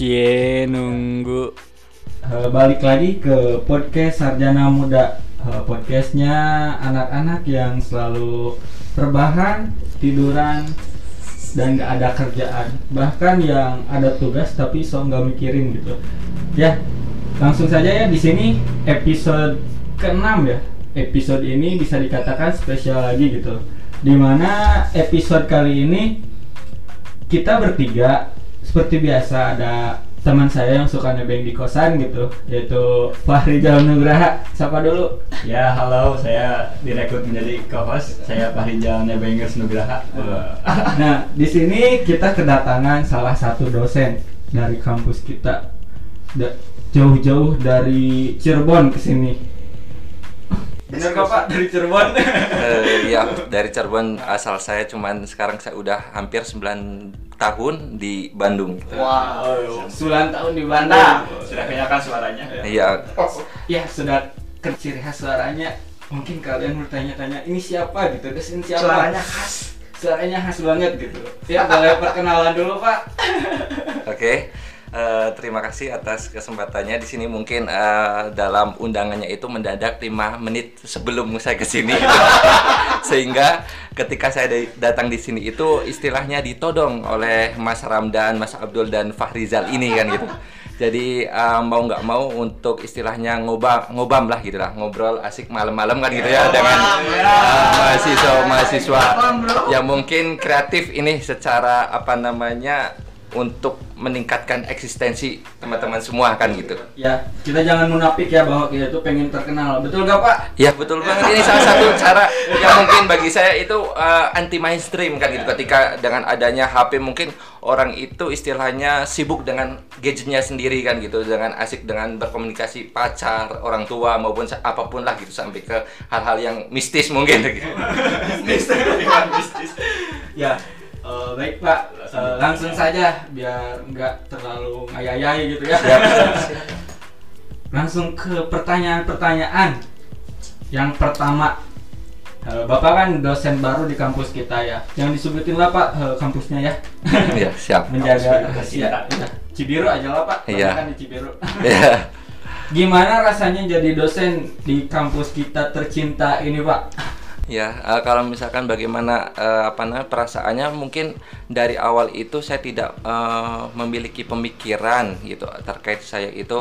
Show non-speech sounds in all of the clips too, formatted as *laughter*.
Cie nunggu. Eh, balik lagi ke podcast Sarjana Muda. Eh, podcastnya anak-anak yang selalu rebahan, tiduran, dan gak ada kerjaan. Bahkan yang ada tugas tapi so nggak mikirin gitu. Ya, langsung saja ya di sini episode ke-6 ya. Episode ini bisa dikatakan spesial lagi gitu. Di mana episode kali ini kita bertiga seperti biasa ada teman saya yang suka nebeng di kosan gitu yaitu Fahri Jalan Nugraha siapa dulu? Ya halo, saya direkrut menjadi co-host. Saya Fahri Jalan Nebengers Nugraha. *laughs* nah di sini kita kedatangan salah satu dosen dari kampus kita. Da- jauh-jauh dari Cirebon ke sini. Bener kok pak? Dari Cirebon? *laughs* Eh, ya dari Cirebon asal saya cuman sekarang saya udah hampir 9 tahun di Bandung. wow 9 tahun di Bandung Sudah kelihatan suaranya. Iya, ya sudah ke ciri khas suaranya mungkin kalian bertanya-tanya ini siapa gitu dosen siapa Suaranya khas. suaranya khas banget gitu ya boleh perkenalan dulu pak oke. Eh, terima kasih atas kesempatannya di sini mungkin eh, dalam undangannya itu mendadak 5 menit sebelum saya ke sini. *laughs* Sehingga ketika saya da- datang di sini itu istilahnya ditodong oleh Mas Ramdan, Mas Abdul dan Fahrizal ini kan gitu. Jadi eh, mau nggak mau untuk istilahnya ngobam ngobam lah gitu lah ngobrol asik malam-malam kan gitu ya dengan eh, mahasiswa-mahasiswa yang mungkin kreatif ini secara apa namanya untuk meningkatkan eksistensi teman-teman semua kan gitu. ya kita jangan munafik ya bahwa kita itu pengen terkenal betul gak pak Ya betul banget ini salah satu cara yang mungkin bagi saya itu anti mainstream kan gitu. Ketika dengan adanya HP mungkin orang itu istilahnya sibuk dengan gadgetnya sendiri kan gitu, dengan asik dengan berkomunikasi pacar, orang tua maupun apa pun lah gitu sampai ke hal-hal yang mistis mungkin gitu. *laughs* ya eh, baik pak Eh, langsung saja biar nggak terlalu ngayayai gitu ya *laughs* langsung ke pertanyaan-pertanyaan yang pertama eh, Bapak kan dosen baru di kampus kita ya. Jangan disebutin lah Pak eh, kampusnya ya. *laughs* Iya, siap. *laughs* Menjaga rahasia. kita. Ya, Cibiru aja lah Pak. Iya. Karena kan di Cibiru. Ya. Gimana rasanya jadi dosen di kampus kita tercinta ini Pak? Ya, eh, kalau misalkan bagaimana eh, apa namanya perasaannya mungkin dari awal itu saya tidak eh, memiliki pemikiran gitu terkait saya itu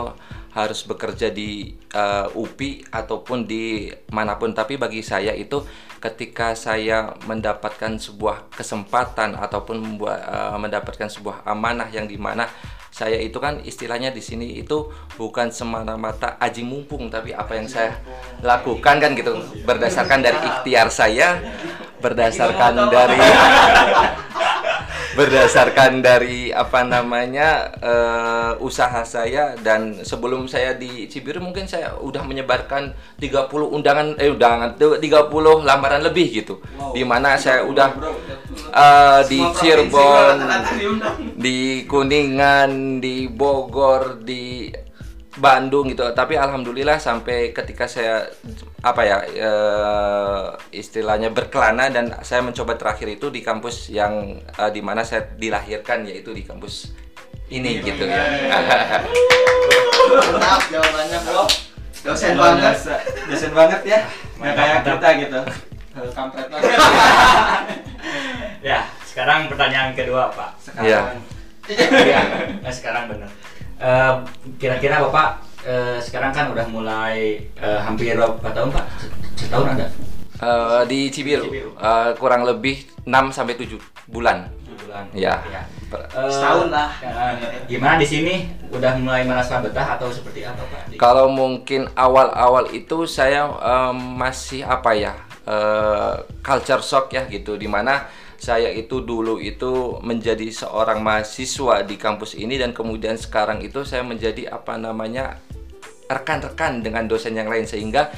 harus bekerja di eh, UPI ataupun di mana pun. Tapi bagi saya itu ketika saya mendapatkan sebuah kesempatan ataupun membuat eh, mendapatkan sebuah amanah yang di mana saya itu kan istilahnya di sini itu bukan semata-mata aji mumpung tapi apa yang saya lakukan kan gitu. Berdasarkan dari ikhtiar saya berdasarkan dari *laughs* berdasarkan dari apa namanya eh, usaha saya dan sebelum saya di Cibiru mungkin saya udah menyebarkan 30 undangan eh undangan 30 lamaran lebih gitu. Di mana saya udah eh, di Cirebon di Kuningan, di Bogor, di Bandung gitu. Tapi alhamdulillah sampai ketika saya apa ya eh, istilahnya berkelana dan saya mencoba terakhir itu di kampus yang eh, di mana saya dilahirkan yaitu di kampus ini gitu ya. Mantap jawabannya bro. Dosen Luar banget. biasa. Dosen banget ya. Nggak kayak mantap. kita gitu. Eh, Kampret banget. *laughs* Ya, sekarang pertanyaan kedua Pak. Sekarang. Iya, nah, sekarang benar. Eh, Kira-kira Bapak eh, sekarang kan udah mulai eh, hampir berapa tahun Pak? Setahun ada? Eh, di Cibiru Cibiru. eh, kurang lebih 6 sampai 7 bulan. Tujuh bulan. Ya. Eh, Setahun lah. eh, gimana di sini? Udah mulai merasa betah atau seperti apa Pak? Kalau mungkin awal-awal itu saya em, masih apa ya eh, culture shock ya gitu, di mana saya itu dulu itu menjadi seorang mahasiswa di kampus ini dan kemudian sekarang itu saya menjadi apa namanya rekan-rekan dengan dosen yang lain. Sehingga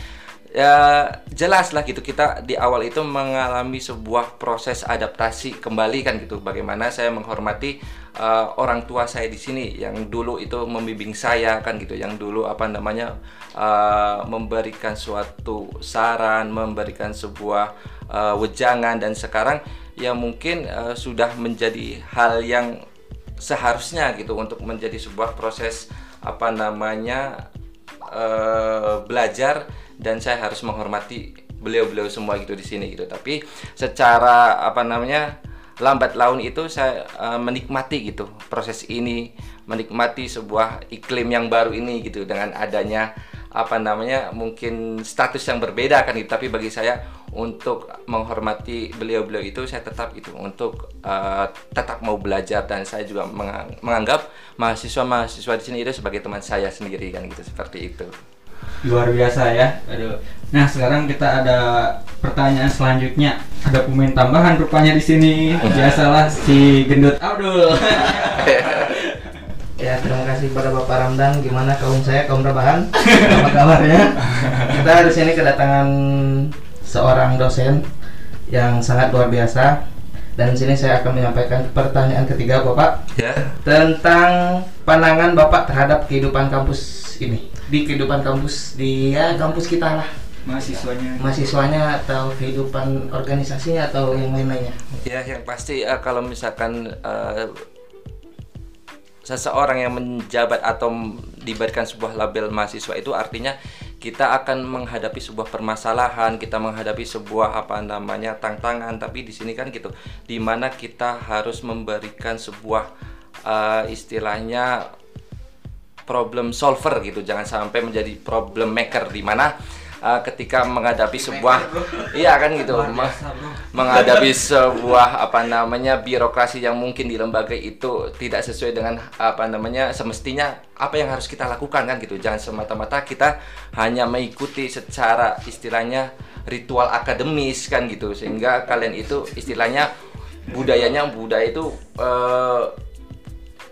ya jelas lah gitu kita di awal itu mengalami sebuah proses adaptasi kembali kan gitu. Bagaimana saya menghormati eh, orang tua saya di sini yang dulu itu membimbing saya kan gitu yang dulu apa namanya eh, memberikan suatu saran memberikan sebuah eh, wejangan dan sekarang ya mungkin eh, sudah menjadi hal yang seharusnya gitu untuk menjadi sebuah proses apa namanya eh, belajar dan saya harus menghormati beliau-beliau semua gitu di sini gitu. Tapi secara apa namanya lambat laun itu saya eh, menikmati gitu proses ini menikmati sebuah iklim yang baru ini gitu dengan adanya apa namanya mungkin status yang berbeda kan gitu. Tapi bagi saya untuk menghormati beliau-beliau itu saya tetap itu untuk uh, tetap mau belajar. Dan saya juga mengang- menganggap mahasiswa-mahasiswa di sini itu sebagai teman saya sendiri kan gitu seperti itu. luar biasa ya. Aduh. Nah sekarang kita ada pertanyaan selanjutnya. Ada pemain tambahan rupanya di sini. Biasalah si gendut Abdul *laughs* Ya, terima kasih pada Bapak Ramdan. Gimana kaum saya, kaum rebahan? Apa kabarnya? Kita di sini kedatangan seorang dosen yang sangat luar biasa. Dan di sini saya akan menyampaikan pertanyaan ketiga Bapak Ya. tentang pandangan Bapak terhadap kehidupan kampus ini. Di kehidupan kampus di ya kampus kita lah. mahasiswanya Mahasiswanya atau kehidupan organisasinya atau yang lain-lainnya. Ya, yang pasti eh, kalau misalkan eh, seseorang yang menjabat atau diberikan sebuah label mahasiswa itu artinya kita akan menghadapi sebuah permasalahan, kita menghadapi sebuah apa namanya tantangan, tapi di sini kan gitu, di mana kita harus memberikan sebuah eh, istilahnya problem solver gitu, jangan sampai menjadi problem maker di eh, ketika menghadapi sebuah iya kan gitu biasa menghadapi sebuah apa namanya birokrasi yang mungkin di lembaga itu tidak sesuai dengan apa namanya semestinya apa yang harus kita lakukan kan gitu. Jangan semata-mata kita hanya mengikuti secara istilahnya ritual akademis kan gitu. Sehingga kalian itu istilahnya budayanya budaya itu eh,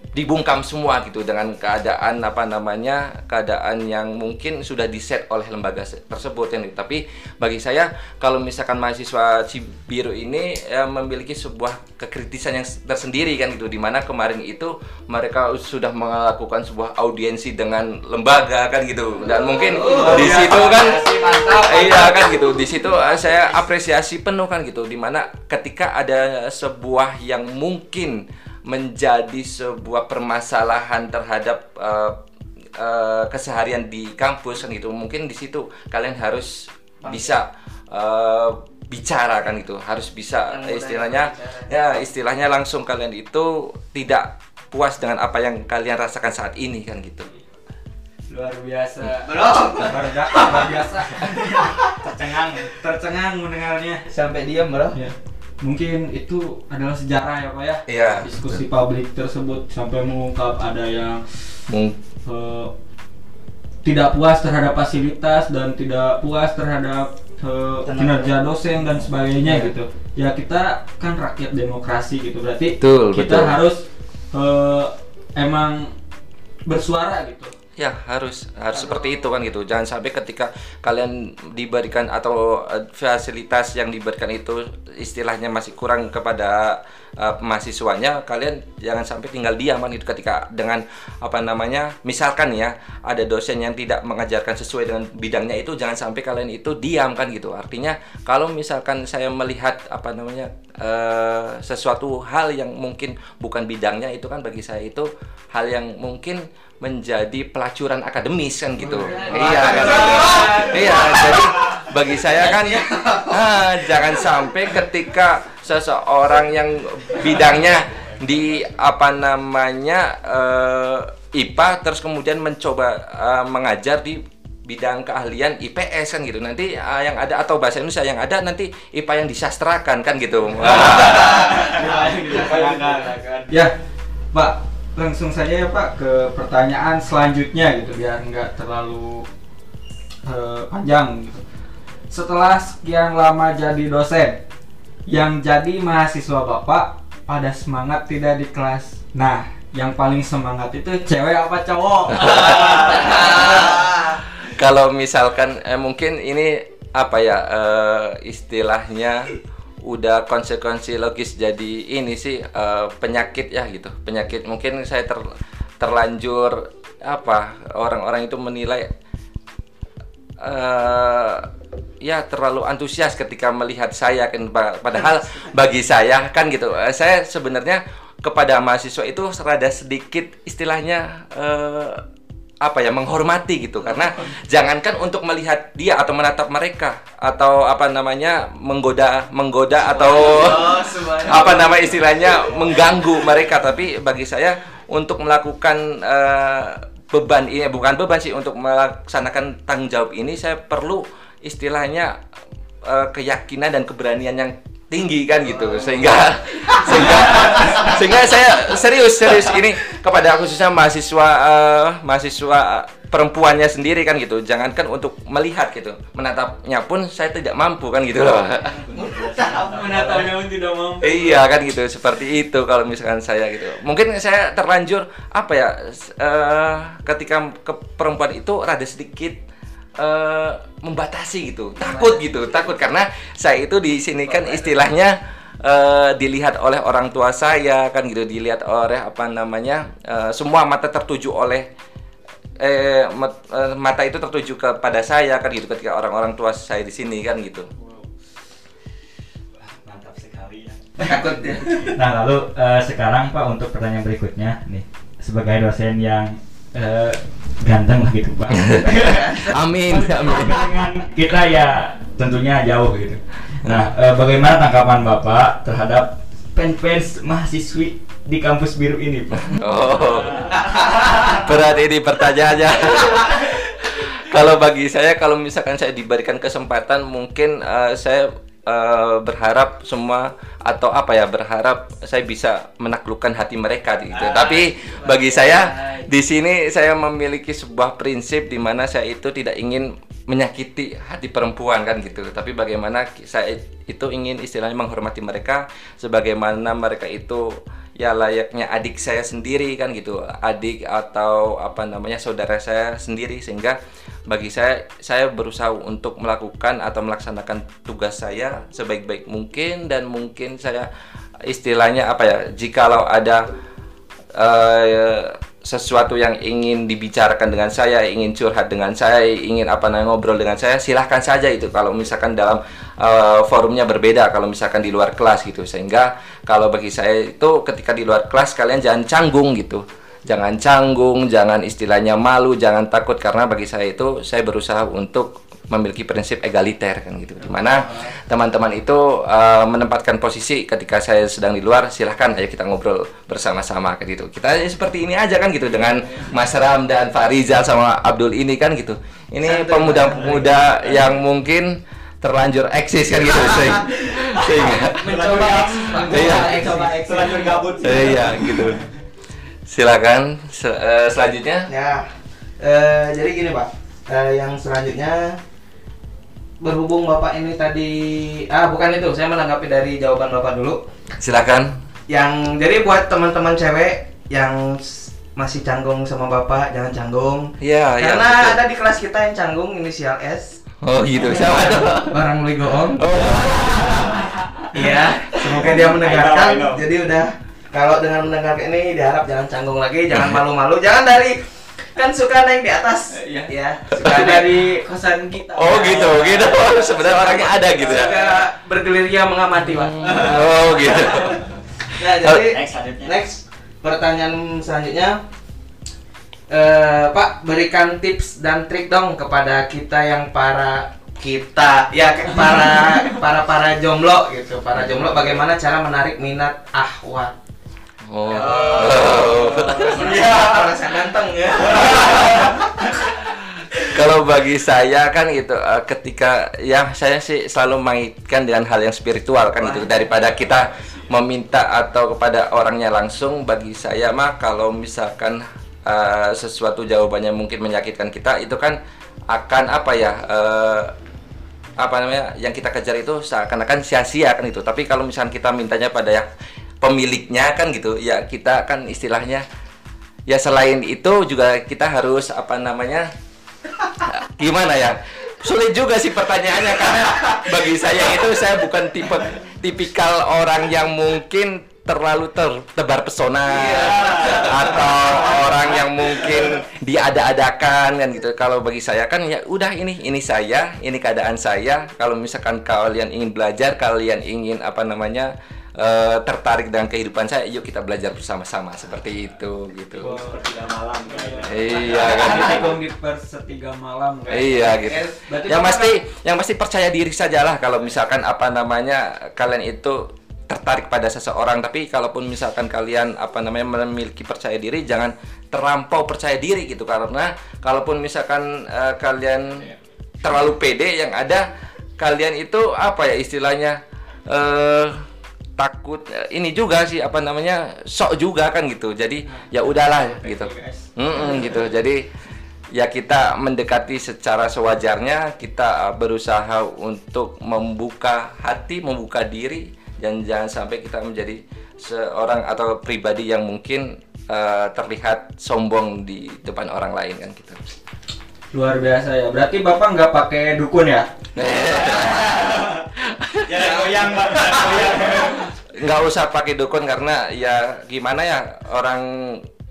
dibungkam semua gitu dengan keadaan apa namanya keadaan yang mungkin sudah diset oleh lembaga se- tersebut kan tapi bagi saya kalau misalkan mahasiswa Cibiru ini ya, memiliki sebuah kekritisan yang tersendiri kan gitu di mana kemarin itu mereka sudah melakukan sebuah audiensi dengan lembaga kan gitu. Dan mungkin di situ kan iya kan gitu. Di situ eh, saya apresiasi penuh kan gitu di mana ketika ada sebuah yang mungkin menjadi sebuah permasalahan terhadap eh, eh, keseharian di kampus kan gitu. Mungkin di situ kalian harus bisa eh, bicara kan gitu. Harus bisa Yang mudah istilahnya ya istilahnya langsung kalian itu tidak puas dengan apa yang kalian rasakan saat ini kan gitu. Luar biasa. Biasa luar biasa. *laughs* Tercengang. Tercengang mendengarnya. Sampai diam, Bro. ya mungkin itu adalah sejarah ya pak ya Iya. diskusi publik tersebut sampai mengungkap ada yang Mung- eh, tidak puas terhadap fasilitas dan tidak puas terhadap Tenaga. kinerja dosen dan sebagainya gitu ya kita kan rakyat demokrasi gitu berarti Betul, kita betul. harus eh, emang bersuara gitu Ya harus harus seperti itu kan gitu. Jangan sampai ketika kalian diberikan atau eh, fasilitas yang diberikan itu istilahnya masih kurang kepada eh, mahasiswanya, kalian jangan sampai tinggal diam kan gitu ketika dengan apa namanya, misalkan ya ada dosen yang tidak mengajarkan sesuai dengan bidangnya itu, jangan sampai kalian itu diam kan gitu. Artinya kalau misalkan saya melihat apa namanya eh, sesuatu hal yang mungkin bukan bidangnya itu kan bagi saya itu hal yang mungkin menjadi pelacuran akademis kan gitu. iya. Kan. iya, jadi bagi saya kan ah, jangan sampai ketika seseorang yang bidangnya di apa namanya eh, IPA terus kemudian mencoba eh, mengajar di bidang keahlian IPS kan gitu. Nanti eh, yang ada atau bahasa Indonesia yang ada nanti IPA yang disastrakan kan gitu. *laughs* Ya pak langsung saja ya pak ke pertanyaan selanjutnya gitu biar nggak terlalu eh, panjang gitu. Setelah sekian lama jadi dosen yang jadi mahasiswa bapak pada semangat tidak di kelas? Nah yang paling semangat itu cewek apa cowok? *laughs* Kalau misalkan eh, mungkin ini apa ya eh, istilahnya udah konsekuensi logis jadi ini sih eh, penyakit ya gitu. Penyakit mungkin saya ter- terlanjur apa orang-orang itu menilai eh ya terlalu antusias ketika melihat saya kan Pa- padahal *laughs* bagi saya kan gitu. Eh, saya sebenarnya kepada mahasiswa itu rada sedikit istilahnya eh, apa ya menghormati gitu. Karena jangankan untuk melihat dia atau menatap mereka atau apa namanya menggoda menggoda atau *laughs* apa nama istilahnya mengganggu mereka. Tapi bagi saya untuk melakukan eh, beban ini bukan beban sih untuk melaksanakan tanggung jawab ini saya perlu istilahnya eh, keyakinan dan keberanian yang tinggi kan gitu. Sehingga sehingga sehingga saya serius serius ini kepada khususnya mahasiswa eh, mahasiswa perempuannya sendiri kan gitu. Jangankan untuk melihat gitu. Menatapnya pun saya tidak mampu kan gitu loh. Menatapnya pun tidak mampu. Iya kan gitu. Seperti itu kalau misalkan saya gitu. Mungkin saya terlanjur apa ya eh, ketika ke perempuan itu rada sedikit eh, membatasi gitu, takut gitu, takut. Karena saya itu di sini kan istilahnya eh, dilihat oleh orang tua saya kan gitu, dilihat oleh apa namanya eh, semua mata tertuju oleh eh mat- eh, mata itu tertuju kepada saya kan gitu. Ketika orang-orang tua saya di sini kan gitu. Mantap sekali ya. Takut ya. Nah lalu eh, sekarang Pak untuk pertanyaan berikutnya nih. Sebagai dosen yang eh, ganteng lah gitu Pak. Amin. *laughs* Amin. Dengan kita ya tentunya jauh gitu. Nah eh, bagaimana tanggapan Bapak terhadap fans-fans mahasiswi di kampus biru ini Pak? Oh, berat ini pertanyaannya. *laughs* kalau bagi saya, kalau misalkan saya diberikan kesempatan, mungkin eh, saya eh, berharap semua atau apa ya berharap saya bisa menaklukkan hati mereka gitu. Tapi bagi saya di sini saya memiliki sebuah prinsip di mana saya itu tidak ingin menyakiti hati perempuan kan gitu. Tapi bagaimana saya itu ingin istilahnya menghormati mereka sebagaimana mereka itu ya layaknya adik saya sendiri kan gitu. Adik atau apa namanya saudara saya sendiri. Sehingga bagi saya saya berusaha untuk melakukan atau melaksanakan tugas saya sebaik-baik mungkin. Dan mungkin saya istilahnya apa ya jikalau ada eh, sesuatu yang ingin dibicarakan dengan saya, ingin curhat dengan saya, ingin apa namanya ngobrol dengan saya, silahkan saja itu. Kalau misalkan dalam eh, forumnya berbeda, kalau misalkan di luar kelas gitu, sehingga kalau bagi saya itu ketika di luar kelas kalian jangan canggung gitu, jangan canggung, jangan istilahnya malu, jangan takut. Karena bagi saya itu saya berusaha untuk memiliki prinsip egaliter kan gitu. Di mana teman-teman itu eh, menempatkan posisi ketika saya sedang di luar silahkan ayo kita ngobrol bersama-sama kan gitu. Kita seperti ini aja kan gitu dengan Mas Ram dan Pak Rizal sama Abdul ini kan gitu. Ini pemuda-pemuda yang mungkin terlanjur eksis kan gitu *laughs* sehingga, sehingga Mencoba. Iya. Selanjut gabut. iya gitu silakan Se- eh, selanjutnya Ya, eh, jadi gini Pak, Eh, yang selanjutnya berhubung Bapak ini tadi, ah bukan itu, saya menanggapi dari jawaban Bapak dulu. silakan Yang jadi buat teman-teman cewek yang masih canggung sama Bapak, jangan canggung. Iya, iya, Karena betul. ada di kelas kita yang canggung inisial S, oh gitu siapa tuh barang beli goong. oh Iya, semoga dia I know, I mendengarkan. know. Jadi udah kalau dengan mendengarkan ini diharap jangan canggung lagi, jangan malu-malu, jangan dari kan suka naik di atas. Iya. Ya, Suka suka dari kosan kita. Oh gitu, gitu. *laughs* Sebenarnya orangnya ada gitu ya. Suka bergerilya mengamati, Pak. Oh gitu. Nah, jadi Next next pertanyaan selanjutnya eh Pak berikan tips dan trik dong kepada kita yang para kita ya ke- para *laughs* para para jomblo gitu para jomblo bagaimana cara menarik minat ahwat Oh. *laughs* Iya, merasa ganteng ya. *laughs* Kalau bagi saya kan gitu, eh, ketika ya saya sih selalu mengaitkan dengan hal yang spiritual kan gitu daripada kita meminta atau kepada orangnya langsung. Bagi saya mah kalau misalkan eh, sesuatu jawabannya mungkin menyakitkan kita itu kan akan apa ya? eh, apa namanya yang kita kejar itu seakan-akan sia-sia kan itu tapi kalau misalkan kita mintanya pada yang pemiliknya kan gitu ya kita kan istilahnya ya selain itu juga kita harus apa namanya gimana ya sulit juga sih pertanyaannya karena bagi saya itu saya bukan tipe tipikal orang yang mungkin terlalu tertebar pesona atau orang yang mungkin diada-adakan kan gitu kalau bagi saya kan ya udah ini ini saya ini keadaan saya kalau misalkan kalian ingin belajar kalian ingin apa namanya eh, tertarik dengan kehidupan saya yuk kita belajar bersama-sama seperti itu gitu Sepertiga malam kayaknya. iya kan gitu. Persetiga malam kayaknya. Iya gitu. Berarti Yang pasti yang pasti percaya diri sajalah kalau misalkan apa namanya kalian itu tertarik pada seseorang tapi kalaupun misalkan kalian apa namanya memiliki percaya diri jangan terlampau percaya diri gitu. Karena kalaupun misalkan eh, kalian terlalu pede yang ada kalian itu apa ya istilahnya eh takut eh, ini juga sih apa namanya sok juga kan gitu. Jadi ya udahlah gitu. Guys. Mm-mm, gitu. Jadi ya kita mendekati secara sewajarnya kita uh, berusaha untuk membuka hati membuka diri dan jangan sampai kita menjadi seorang atau pribadi yang mungkin uh, terlihat sombong di depan orang lain kan gitu. Luar biasa ya. Berarti Bapak nggak pakai dukun ya? *laughs* Ya goyang nggak usah pakai dukun karena ya gimana ya orang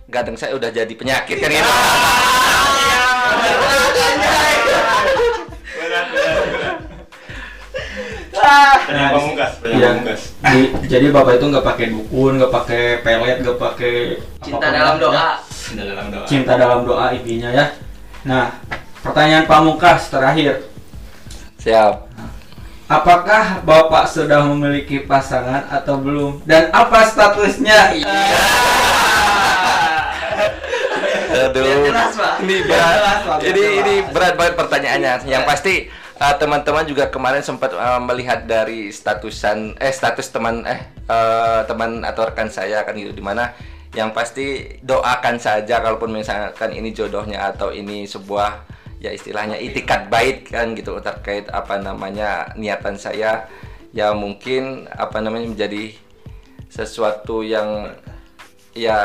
gadang saya udah jadi penyakit kan gitu *laughs* *laughs* Pamungkas, Iya. pamungkas. Di- jadi Bapak itu nggak pakai dukun, nggak pakai pelet, nggak pakai Cinta dalam doa. ya. Cinta dalam doa. Cinta dalam doa intinya ya. Nah, pertanyaan pamungkas terakhir. siap Apakah Bapak sudah memiliki pasangan atau belum? Dan apa statusnya? Aduh, jelas, Pak. ini berat. jelas, Pak, biar ini berat banget pertanyaannya. Yang pasti uh, teman-teman juga kemarin sempat uh, melihat dari statusan eh status teman eh uh, teman atau rekan saya kan gitu di mana yang pasti doakan saja kalaupun misalkan ini jodohnya atau ini sebuah ya istilahnya itikat baik kan gitu terkait apa namanya niatan saya ya mungkin apa namanya menjadi sesuatu yang ya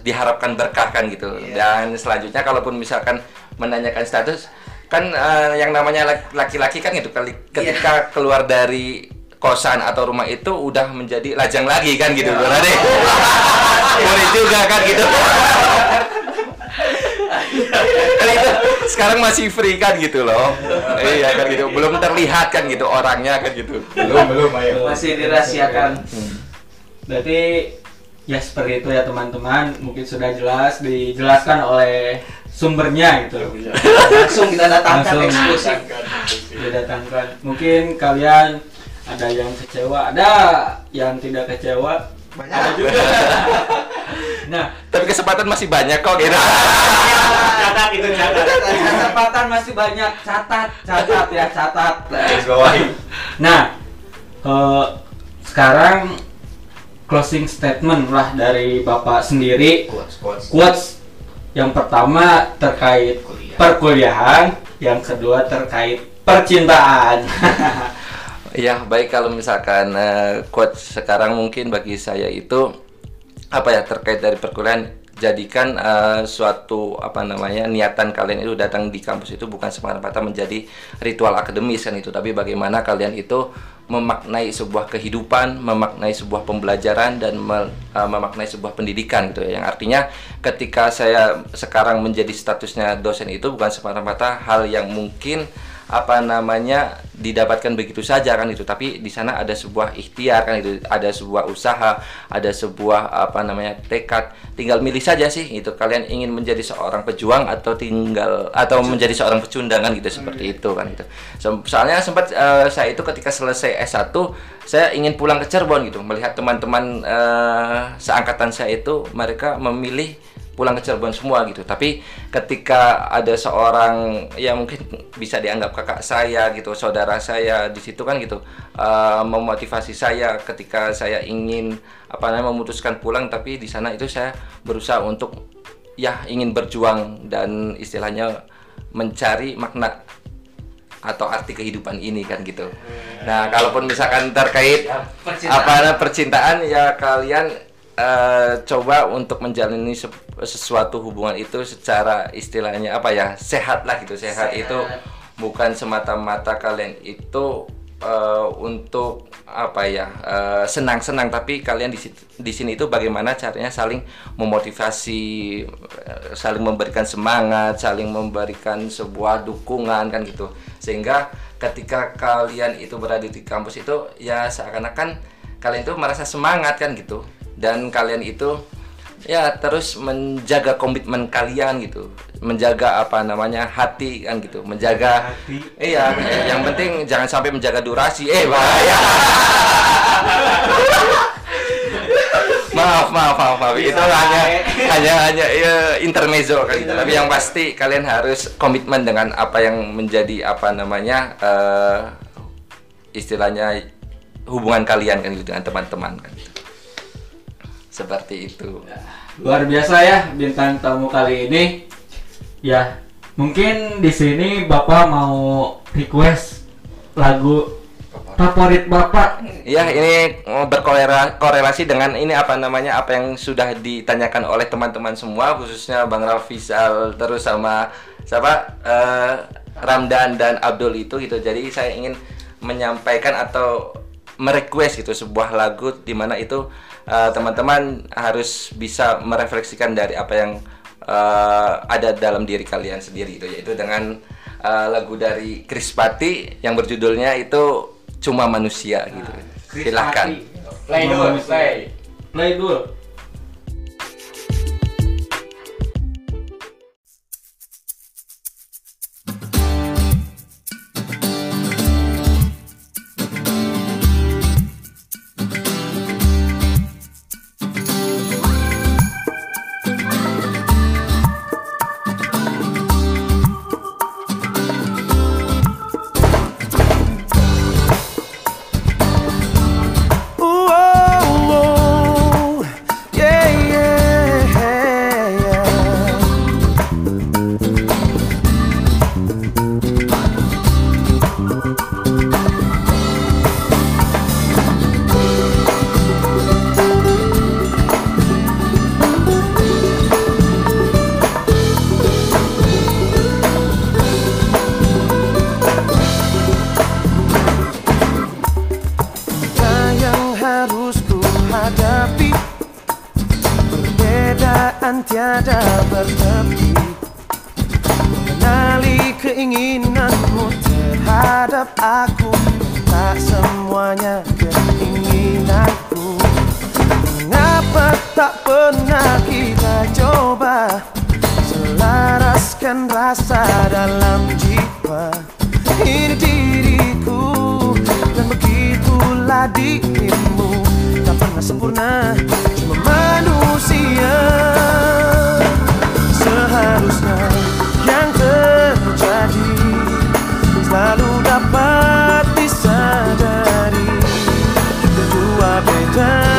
diharapkan berkah kan gitu. Dan selanjutnya kalaupun misalkan menanyakan status kan eh, yang namanya lak- laki-laki kan gitu kali ketika keluar dari kosan atau rumah itu udah menjadi lajang lagi kan gitu berarti Ngeri *laughs* juga kan gitu. Kan itu sekarang masih free kan gitu loh. Iya kan gitu. Belum terlihat kan gitu orangnya kan gitu. Belum, belum, ayo. Masih dirahasiakan. Berarti ya seperti itu ya teman-teman. Mungkin sudah jelas dijelaskan oleh sumbernya gitu. Langsung kita datangkan Langsung. eksklusif. Didatangkan. Mungkin kalian ada yang kecewa, ada yang tidak kecewa. Ada juga. *laughs* nah, tapi kesempatan masih banyak kok gitu Catat itu catat. kesempatan masih banyak. Catat, catat ya, catat. Nah, eh, sekarang closing statement lah dari Bapak sendiri. Quotes, quotes. Quotes yang pertama terkait Kuliah. perkuliahan, yang kedua terkait percintaan. *laughs* Ya baik kalau misalkan eh, quotes sekarang mungkin bagi saya itu apa ya terkait dari perkuliahan jadikan eh, suatu apa namanya niatan kalian itu datang di kampus itu bukan semata-mata menjadi ritual akademis kan itu tapi bagaimana kalian itu memaknai sebuah kehidupan, memaknai sebuah pembelajaran dan eh, memaknai sebuah pendidikan gitu ya. Yang artinya ketika saya sekarang menjadi statusnya dosen itu bukan semata-mata hal yang mungkin apa namanya didapatkan begitu saja kan itu. Tapi di sana ada sebuah ikhtiar kan itu ada sebuah usaha ada sebuah apa namanya tekad. Tinggal milih saja sih itu kalian ingin menjadi seorang pejuang atau tinggal atau menjadi seorang pecundang kan gitu seperti itu kan itu. So- soalnya sempat eh, saya itu ketika selesai S1 saya ingin pulang ke Cirebon gitu. Melihat teman-teman eh, seangkatan saya itu mereka memilih pulang ke Cirebon semua gitu. Tapi ketika ada seorang yang mungkin bisa dianggap kakak saya gitu, saudara saya di situ kan gitu eh, memotivasi saya ketika saya ingin apa namanya memutuskan pulang tapi di sana itu saya berusaha untuk ya ingin berjuang dan istilahnya mencari makna atau arti kehidupan ini kan gitu. Nah, kalaupun misalkan terkait Percintaan. apa namanya percintaan ya kalian eh, coba untuk menjalani se- sesuatu hubungan itu secara istilahnya apa ya sehat lah gitu. Sehat, Sehat. itu bukan semata-mata kalian itu eh, untuk apa ya eh, senang-senang tapi kalian di, di sini itu bagaimana caranya saling memotivasi saling memberikan semangat saling memberikan sebuah dukungan kan gitu. Sehingga ketika kalian itu berada di kampus itu ya seakan-akan kalian itu merasa semangat kan gitu dan kalian itu ya terus menjaga komitmen kalian gitu menjaga apa namanya hati kan gitu menjaga Hati. iya yang penting jangan sampai menjaga durasi eh bahaya *laughs* maaf maaf maaf, maaf. itu hanya hanya hanya ya, intermezzo kan gitu. tapi yang pasti kalian harus komitmen dengan apa yang menjadi apa namanya eh, istilahnya hubungan kalian kan gitu dengan teman-teman kan gitu. Seperti itu Luar biasa ya bintang tamu kali ini. Ya, mungkin di sini Bapak mau request lagu favorit Bapak. Ya, ini berkorelasi korelasi dengan ini apa namanya apa yang sudah ditanyakan oleh teman-teman semua khususnya Bang Rafizal terus sama siapa eh, Ramdan dan Abdul itu gitu. Jadi saya ingin menyampaikan atau merequest gitu sebuah lagu di eh, teman-teman harus bisa merefleksikan dari apa yang eh, ada dalam diri kalian sendiri itu yaitu dengan eh, lagu dari Chris Patti yang berjudulnya itu cuma manusia gitu. Chris Silahkan. Patti. Play dulu, play. Play dulu. Tiada bertepi. Mengenali keinginanmu terhadap aku Tak semuanya keinginanku. Mengapa tak pernah kita coba Selaraskan rasa dalam jiwa? Ini diriku Dan begitulah dirimu. Tak pernah sempurna Cuma manusia terjadi Selalu dapat disadari. Dua beda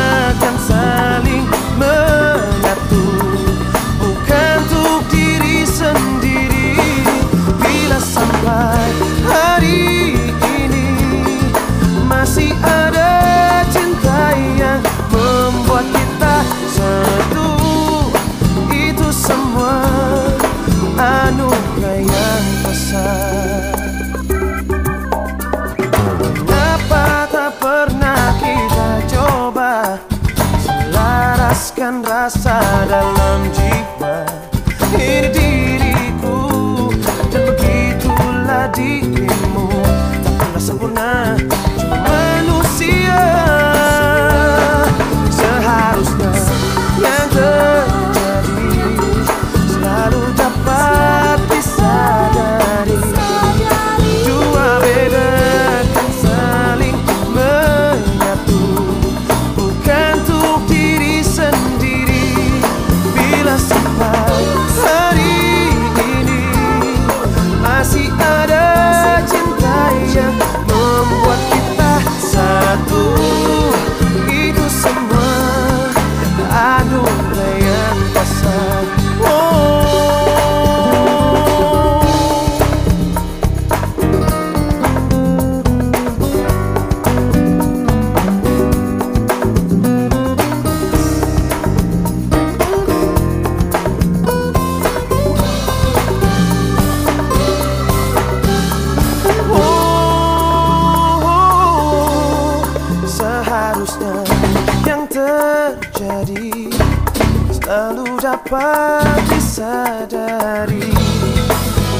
dapat disadari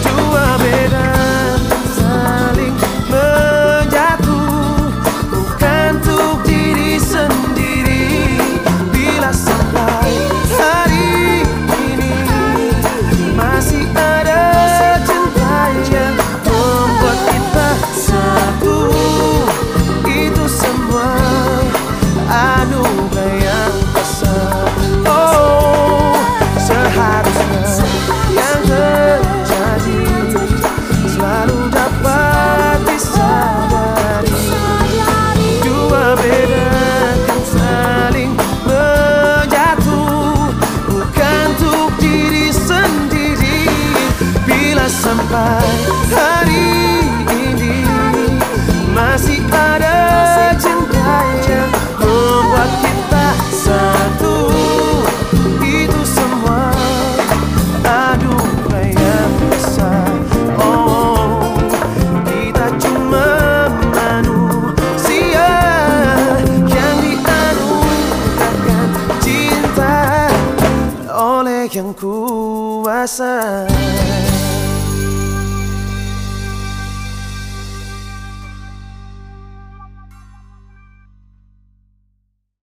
dua beda baby. Yang kuasa